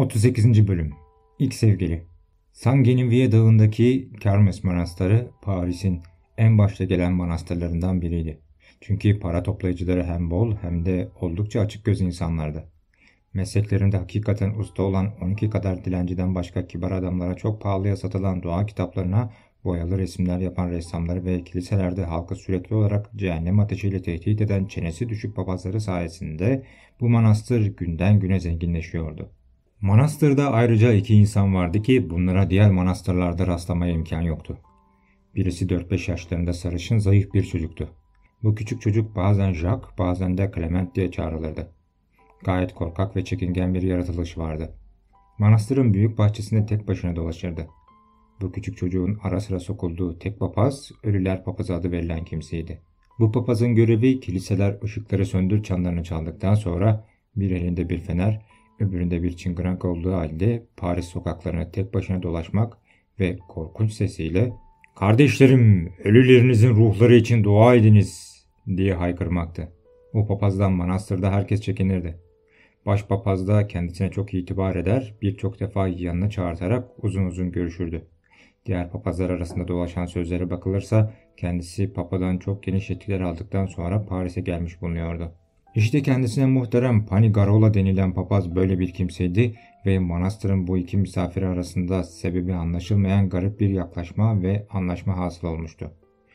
...38. Bölüm İlk Sevgili Saint-Geneviève Dağı'ndaki Kermes Manastırı Paris'in en başta gelen manastırlarından biriydi. Çünkü para toplayıcıları hem bol hem de oldukça açık göz insanlardı. Mesleklerinde hakikaten usta olan 12 kadar dilenciden başka kibar adamlara çok pahalıya satılan dua kitaplarına boyalı resimler yapan ressamları ve kiliselerde halkı sürekli olarak cehennem ateşiyle tehdit eden çenesi düşük papazları sayesinde bu manastır günden güne zenginleşiyordu. Manastırda ayrıca iki insan vardı ki bunlara diğer manastırlarda rastlamaya imkan yoktu. Birisi 4-5 yaşlarında sarışın zayıf bir çocuktu. Bu küçük çocuk bazen Jacques bazen de Clement diye çağrılırdı. Gayet korkak ve çekingen bir yaratılış vardı. Manastırın büyük bahçesinde tek başına dolaşırdı. Bu küçük çocuğun ara sıra sokulduğu tek papaz, Ölüler Papazı adı verilen kimseydi. Bu papazın görevi kiliseler ışıkları söndür çanlarını çaldıktan sonra bir elinde bir fener, öbüründe bir çıngırak olduğu halde Paris sokaklarına tek başına dolaşmak ve korkunç sesiyle ''Kardeşlerim, ölülerinizin ruhları için dua ediniz!'' diye haykırmaktı. O papazdan manastırda herkes çekinirdi. Başpapaz da kendisine çok itibar eder, birçok defa yanına çağırtarak uzun uzun görüşürdü. Diğer papazlar arasında dolaşan sözlere bakılırsa kendisi papadan çok geniş yetkiler aldıktan sonra Paris'e gelmiş bulunuyordu. İşte kendisine muhterem Panigarola denilen papaz böyle bir kimseydi ve manastırın bu iki misafiri arasında sebebi anlaşılmayan garip bir yaklaşma ve anlaşma hasıl olmuştu.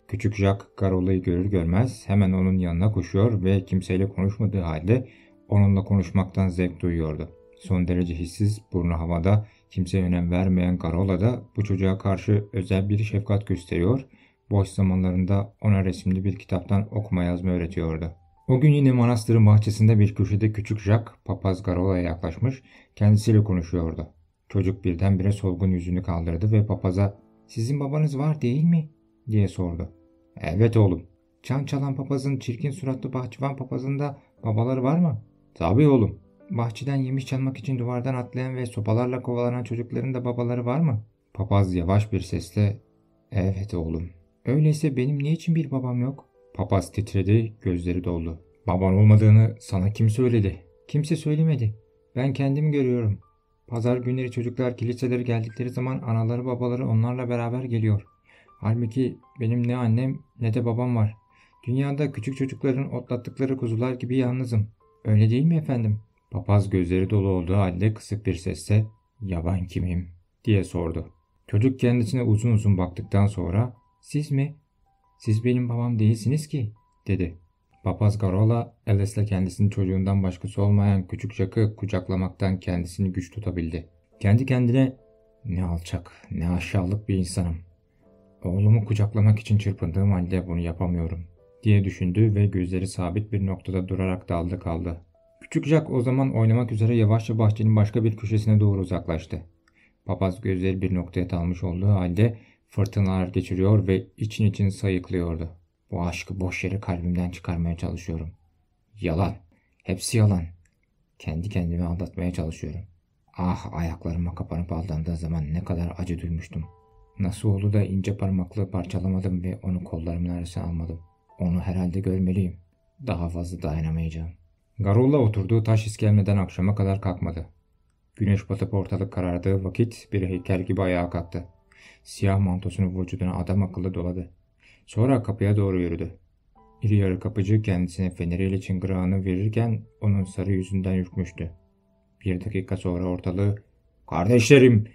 Küçük Jacques Garola'yı görür görmez hemen onun yanına koşuyor ve kimseyle konuşmadığı halde onunla konuşmaktan zevk duyuyordu. Son derece hissiz, burnu havada, kimseye önem vermeyen Garola da bu çocuğa karşı özel bir şefkat gösteriyor, boş zamanlarında ona resimli bir kitaptan okuma yazma öğretiyordu. O gün yine manastırın bahçesinde bir köşede küçük Jack, papaz Garola'ya yaklaşmış, kendisiyle konuşuyordu. Çocuk birdenbire solgun yüzünü kaldırdı ve papaza ''Sizin babanız var değil mi?'' diye sordu. ''Evet oğlum. Çan çalan papazın çirkin suratlı bahçıvan papazında babaları var mı?'' ''Tabii oğlum. Bahçeden yemiş çalmak için duvardan atlayan ve sopalarla kovalanan çocukların da babaları var mı?'' Papaz yavaş bir sesle ''Evet oğlum. Öyleyse benim niçin bir babam yok?'' Papaz titredi, gözleri doldu. Baban olmadığını sana kim söyledi? Kimse söylemedi. Ben kendim görüyorum. Pazar günleri çocuklar kiliseleri geldikleri zaman anaları babaları onlarla beraber geliyor. Halbuki benim ne annem ne de babam var. Dünyada küçük çocukların otlattıkları kuzular gibi yalnızım. Öyle değil mi efendim? Papaz gözleri dolu olduğu halde kısık bir sesle ''Ya kimim?'' diye sordu. Çocuk kendisine uzun uzun baktıktan sonra ''Siz mi? Siz benim babam değilsiniz ki.'' dedi. Papaz Garola, Alice'le kendisinin çocuğundan başkası olmayan küçük Jack'ı kucaklamaktan kendisini güç tutabildi. Kendi kendine ne alçak, ne aşağılık bir insanım. Oğlumu kucaklamak için çırpındığım halde bunu yapamıyorum diye düşündü ve gözleri sabit bir noktada durarak daldı kaldı. Küçük Jack o zaman oynamak üzere yavaşça bahçenin başka bir köşesine doğru uzaklaştı. Papaz gözleri bir noktaya dalmış olduğu halde fırtınalar geçiriyor ve için için sayıklıyordu. Bu aşkı boş yere kalbimden çıkarmaya çalışıyorum. Yalan. Hepsi yalan. Kendi kendimi aldatmaya çalışıyorum. Ah ayaklarıma kapanıp aldandığı zaman ne kadar acı duymuştum. Nasıl oldu da ince parmaklığı parçalamadım ve onu kollarımın arasına almadım. Onu herhalde görmeliyim. Daha fazla dayanamayacağım. Garolla oturduğu taş iskelmeden akşama kadar kalkmadı. Güneş batıp ortalık karardığı vakit bir heykel gibi ayağa kalktı. Siyah mantosunu vücuduna adam akıllı doladı. Sonra kapıya doğru yürüdü. İri yarı kapıcı kendisine feneriyle çıngırağını verirken onun sarı yüzünden ürkmüştü. Bir dakika sonra ortalığı ''Kardeşlerim,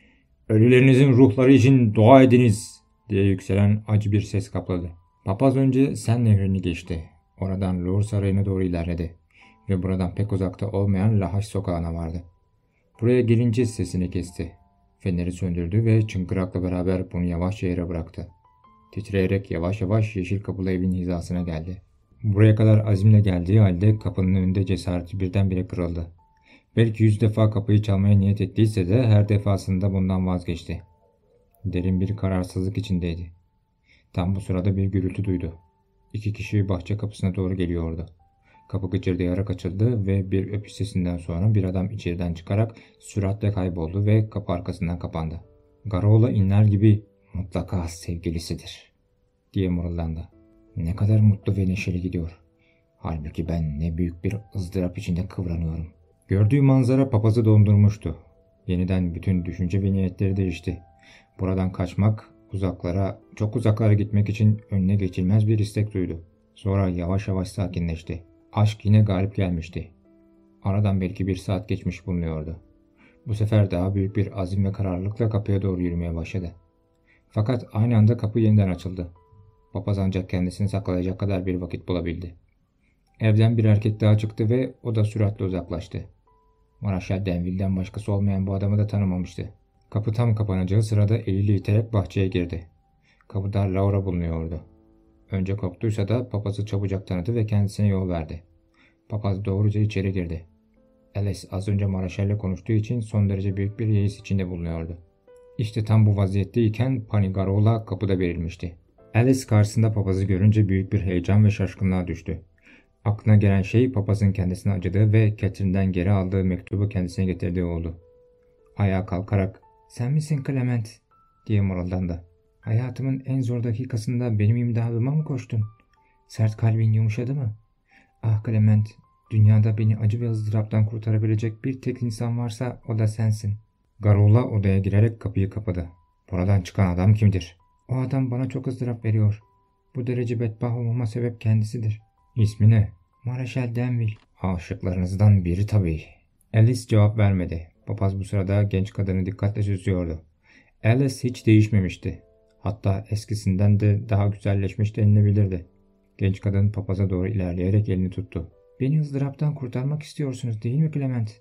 ölülerinizin ruhları için dua ediniz!'' diye yükselen acı bir ses kapladı. Papaz önce Sen nehrini geçti. Oradan Louvre Sarayı'na doğru ilerledi ve buradan pek uzakta olmayan Lahaş sokağına vardı. Buraya gelince sesini kesti. Feneri söndürdü ve çıngırakla beraber bunu yavaşça yere bıraktı. Titreyerek yavaş yavaş yeşil kapılı evin hizasına geldi. Buraya kadar azimle geldiği halde kapının önünde cesareti birdenbire kırıldı. Belki yüz defa kapıyı çalmaya niyet ettiyse de her defasında bundan vazgeçti. Derin bir kararsızlık içindeydi. Tam bu sırada bir gürültü duydu. İki kişi bahçe kapısına doğru geliyordu. Kapı gıcırdayarak açıldı ve bir öpüş sesinden sonra bir adam içeriden çıkarak süratle kayboldu ve kapı arkasından kapandı. Garola inler gibi mutlaka sevgilisidir diye mırıldandı. Ne kadar mutlu ve neşeli gidiyor. Halbuki ben ne büyük bir ızdırap içinde kıvranıyorum. Gördüğü manzara papazı dondurmuştu. Yeniden bütün düşünce ve niyetleri değişti. Buradan kaçmak, uzaklara, çok uzaklara gitmek için önüne geçilmez bir istek duydu. Sonra yavaş yavaş sakinleşti. Aşk yine galip gelmişti. Aradan belki bir saat geçmiş bulunuyordu. Bu sefer daha büyük bir azim ve kararlılıkla kapıya doğru yürümeye başladı. Fakat aynı anda kapı yeniden açıldı. Papaz ancak kendisini saklayacak kadar bir vakit bulabildi. Evden bir erkek daha çıktı ve o da süratle uzaklaştı. Maraşal Denville'den başkası olmayan bu adamı da tanımamıştı. Kapı tam kapanacağı sırada eliyle iterek bahçeye girdi. Kapıda Laura bulunuyordu. Önce korktuysa da papazı çabucak tanıdı ve kendisine yol verdi. Papaz doğruca içeri girdi. Alice az önce Maraşal'le konuştuğu için son derece büyük bir yeis içinde bulunuyordu. İşte tam bu vaziyetteyken Panigarola kapıda verilmişti. Alice karşısında papazı görünce büyük bir heyecan ve şaşkınlığa düştü. Aklına gelen şey papazın kendisine acıdığı ve Catherine'den geri aldığı mektubu kendisine getirdiği oldu. Ayağa kalkarak ''Sen misin Clement?'' diye mırıldandı. ''Hayatımın en zor dakikasında benim imdadıma mı koştun? Sert kalbin yumuşadı mı? Ah Clement, dünyada beni acı ve ızdıraptan kurtarabilecek bir tek insan varsa o da sensin.'' Garola odaya girerek kapıyı kapadı. ''Buradan çıkan adam kimdir?'' ''O adam bana çok ızdırap veriyor. Bu derece bedbah olmama sebep kendisidir.'' İsmi ne? Maraşal Denville. Aşıklarınızdan biri tabii. Alice cevap vermedi. Papaz bu sırada genç kadını dikkatle süzüyordu. Alice hiç değişmemişti. Hatta eskisinden de daha güzelleşmiş denilebilirdi. Genç kadın papaza doğru ilerleyerek elini tuttu. Beni ızdıraptan kurtarmak istiyorsunuz değil mi Clement?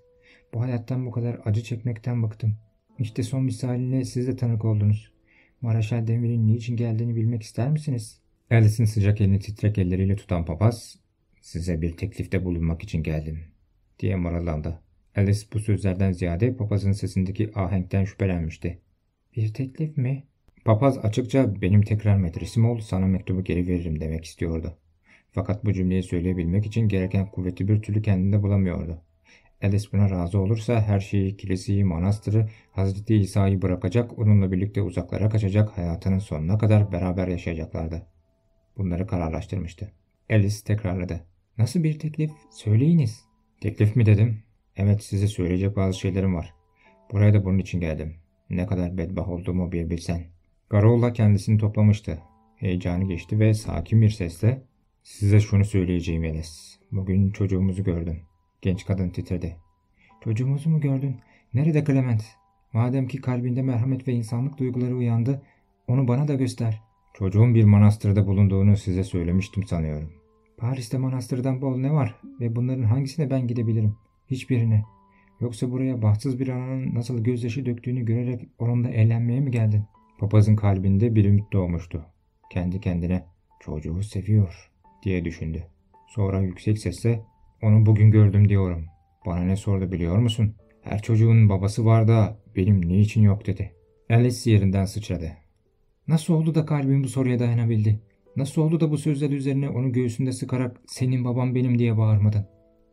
Bu hayattan bu kadar acı çekmekten bıktım. İşte son misaline siz de tanık oldunuz. Maraşal Denville'in niçin geldiğini bilmek ister misiniz? Alice'in sıcak elini titrek elleriyle tutan papaz, ''Size bir teklifte bulunmak için geldim.'' diye mırıldandı. Alice bu sözlerden ziyade papazın sesindeki ahenkten şüphelenmişti. ''Bir teklif mi?'' Papaz açıkça benim tekrar medresim ol sana mektubu geri veririm demek istiyordu. Fakat bu cümleyi söyleyebilmek için gereken kuvveti bir türlü kendinde bulamıyordu. Alice buna razı olursa her şeyi, kiliseyi, manastırı, Hazreti İsa'yı bırakacak, onunla birlikte uzaklara kaçacak, hayatının sonuna kadar beraber yaşayacaklardı bunları kararlaştırmıştı. Alice tekrarladı. Nasıl bir teklif? Söyleyiniz. Teklif mi dedim? Evet size söyleyecek bazı şeylerim var. Buraya da bunun için geldim. Ne kadar bedbah olduğumu bir bilsen. Garola kendisini toplamıştı. Heyecanı geçti ve sakin bir sesle ''Size şunu söyleyeceğim Alice. Bugün çocuğumuzu gördüm.'' Genç kadın titredi. ''Çocuğumuzu mu gördün? Nerede Clement? Madem ki kalbinde merhamet ve insanlık duyguları uyandı, onu bana da göster. Çocuğun bir manastırda bulunduğunu size söylemiştim sanıyorum. Paris'te manastırdan bol ne var ve bunların hangisine ben gidebilirim? Hiçbirine. Yoksa buraya bahtsız bir ananın nasıl gözyaşı döktüğünü görerek onunla eğlenmeye mi geldin? Papazın kalbinde bir ümit doğmuştu. Kendi kendine çocuğu seviyor diye düşündü. Sonra yüksek sesle onu bugün gördüm diyorum. Bana ne sordu biliyor musun? Her çocuğun babası var da benim niçin yok dedi. Alice yerinden sıçradı. Nasıl oldu da kalbim bu soruya dayanabildi? Nasıl oldu da bu sözler üzerine onu göğsünde sıkarak senin babam benim diye bağırmadın?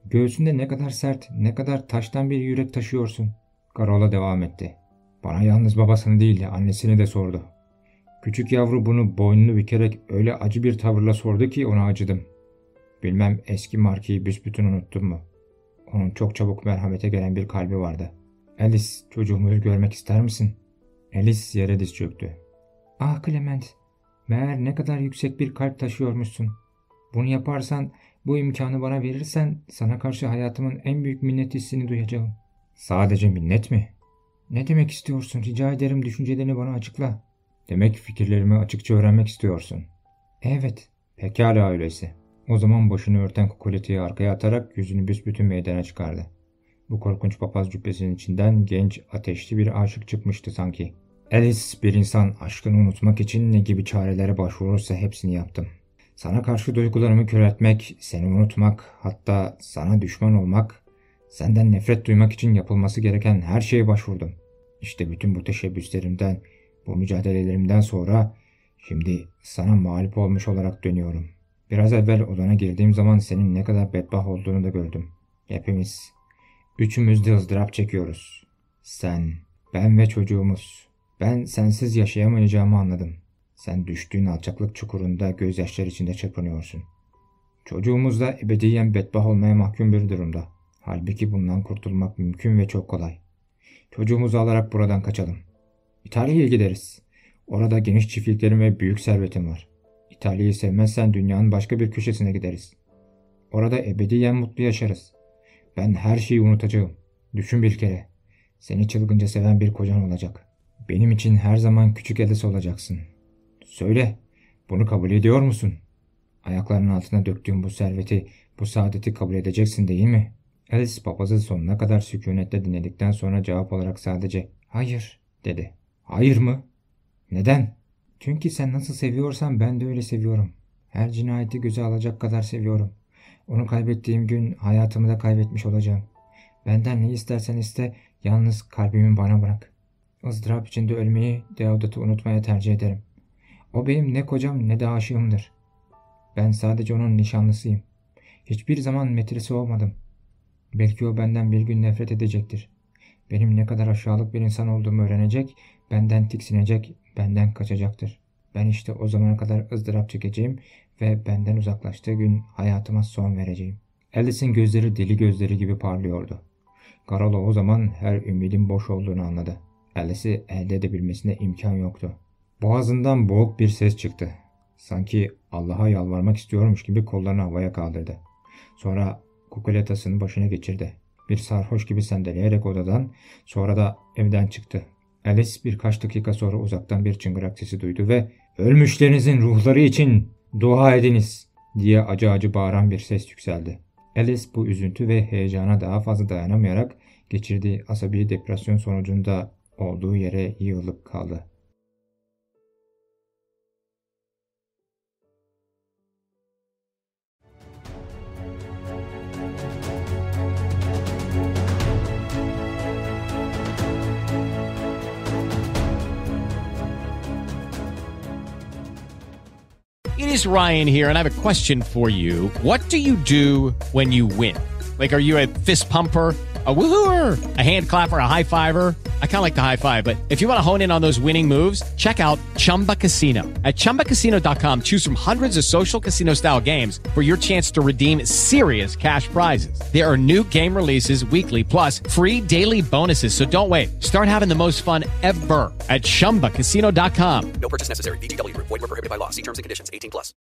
Göğsünde ne kadar sert, ne kadar taştan bir yürek taşıyorsun. Karola devam etti. Bana yalnız babasını değil de annesini de sordu. Küçük yavru bunu boynunu bükerek öyle acı bir tavırla sordu ki ona acıdım. Bilmem eski markayı büsbütün unuttun mu? Onun çok çabuk merhamete gelen bir kalbi vardı. Alice çocuğumuzu görmek ister misin? Alice yere diz çöktü. Ah Clement, meğer ne kadar yüksek bir kalp taşıyormuşsun. Bunu yaparsan, bu imkanı bana verirsen sana karşı hayatımın en büyük minnet hissini duyacağım. Sadece minnet mi? Ne demek istiyorsun? Rica ederim düşüncelerini bana açıkla. Demek fikirlerimi açıkça öğrenmek istiyorsun. Evet. Pekala öyleyse. O zaman başını örten kukuletiyi arkaya atarak yüzünü büsbütün meydana çıkardı. Bu korkunç papaz cübbesinin içinden genç, ateşli bir aşık çıkmıştı sanki. Alice bir insan aşkını unutmak için ne gibi çarelere başvurursa hepsini yaptım. Sana karşı duygularımı köreltmek, seni unutmak, hatta sana düşman olmak, senden nefret duymak için yapılması gereken her şeye başvurdum. İşte bütün bu teşebbüslerimden, bu mücadelelerimden sonra şimdi sana mağlup olmuş olarak dönüyorum. Biraz evvel odana girdiğim zaman senin ne kadar bedbah olduğunu da gördüm. Hepimiz, üçümüz de ızdırap çekiyoruz. Sen, ben ve çocuğumuz. Ben sensiz yaşayamayacağımı anladım. Sen düştüğün alçaklık çukurunda gözyaşlar içinde çırpınıyorsun. Çocuğumuz da ebediyen bedbah olmaya mahkum bir durumda. Halbuki bundan kurtulmak mümkün ve çok kolay. Çocuğumuzu alarak buradan kaçalım. İtalya'ya gideriz. Orada geniş çiftliklerim ve büyük servetim var. İtalya'yı sevmezsen dünyanın başka bir köşesine gideriz. Orada ebediyen mutlu yaşarız. Ben her şeyi unutacağım. Düşün bir kere. Seni çılgınca seven bir kocan olacak. Benim için her zaman küçük Alice olacaksın. Söyle, bunu kabul ediyor musun? Ayaklarının altına döktüğüm bu serveti, bu saadeti kabul edeceksin değil mi? Alice papazı sonuna kadar sükunetle dinledikten sonra cevap olarak sadece hayır dedi. Hayır mı? Neden? Çünkü sen nasıl seviyorsan ben de öyle seviyorum. Her cinayeti göze alacak kadar seviyorum. Onu kaybettiğim gün hayatımı da kaybetmiş olacağım. Benden ne istersen iste, yalnız kalbimi bana bırak. ızdırap içinde ölmeyi, Deodat'ı unutmaya tercih ederim. O benim ne kocam ne de aşığımdır. Ben sadece onun nişanlısıyım. Hiçbir zaman metresi olmadım. Belki o benden bir gün nefret edecektir. Benim ne kadar aşağılık bir insan olduğumu öğrenecek, benden tiksinecek, benden kaçacaktır. Ben işte o zamana kadar ızdırap çekeceğim ve benden uzaklaştığı gün hayatıma son vereceğim. Alice'in gözleri deli gözleri gibi parlıyordu. Karolo o zaman her ümidin boş olduğunu anladı. Alice'i elde edebilmesine imkan yoktu. Boğazından boğuk bir ses çıktı. Sanki Allah'a yalvarmak istiyormuş gibi kollarını havaya kaldırdı. Sonra kukuletasını başına geçirdi. Bir sarhoş gibi sendeleyerek odadan sonra da evden çıktı. Alice birkaç dakika sonra uzaktan bir çıngırak sesi duydu ve ''Ölmüşlerinizin ruhları için dua ediniz!'' diye acı acı bağıran bir ses yükseldi. Alice bu üzüntü ve heyecana daha fazla dayanamayarak geçirdiği asabi depresyon sonucunda olduğu yere yığılıp kaldı. Is Ryan here, and I have a question for you. What do you do when you win? Like, are you a fist pumper? a woohooer, a hand clapper, a high fiver. I kind of like the high five, but if you want to hone in on those winning moves, check out Chumba Casino. At ChumbaCasino.com, choose from hundreds of social casino style games for your chance to redeem serious cash prizes. There are new game releases weekly, plus free daily bonuses. So don't wait. Start having the most fun ever at ChumbaCasino.com. No purchase necessary. VGW. Void prohibited by law. See terms and conditions. 18 plus.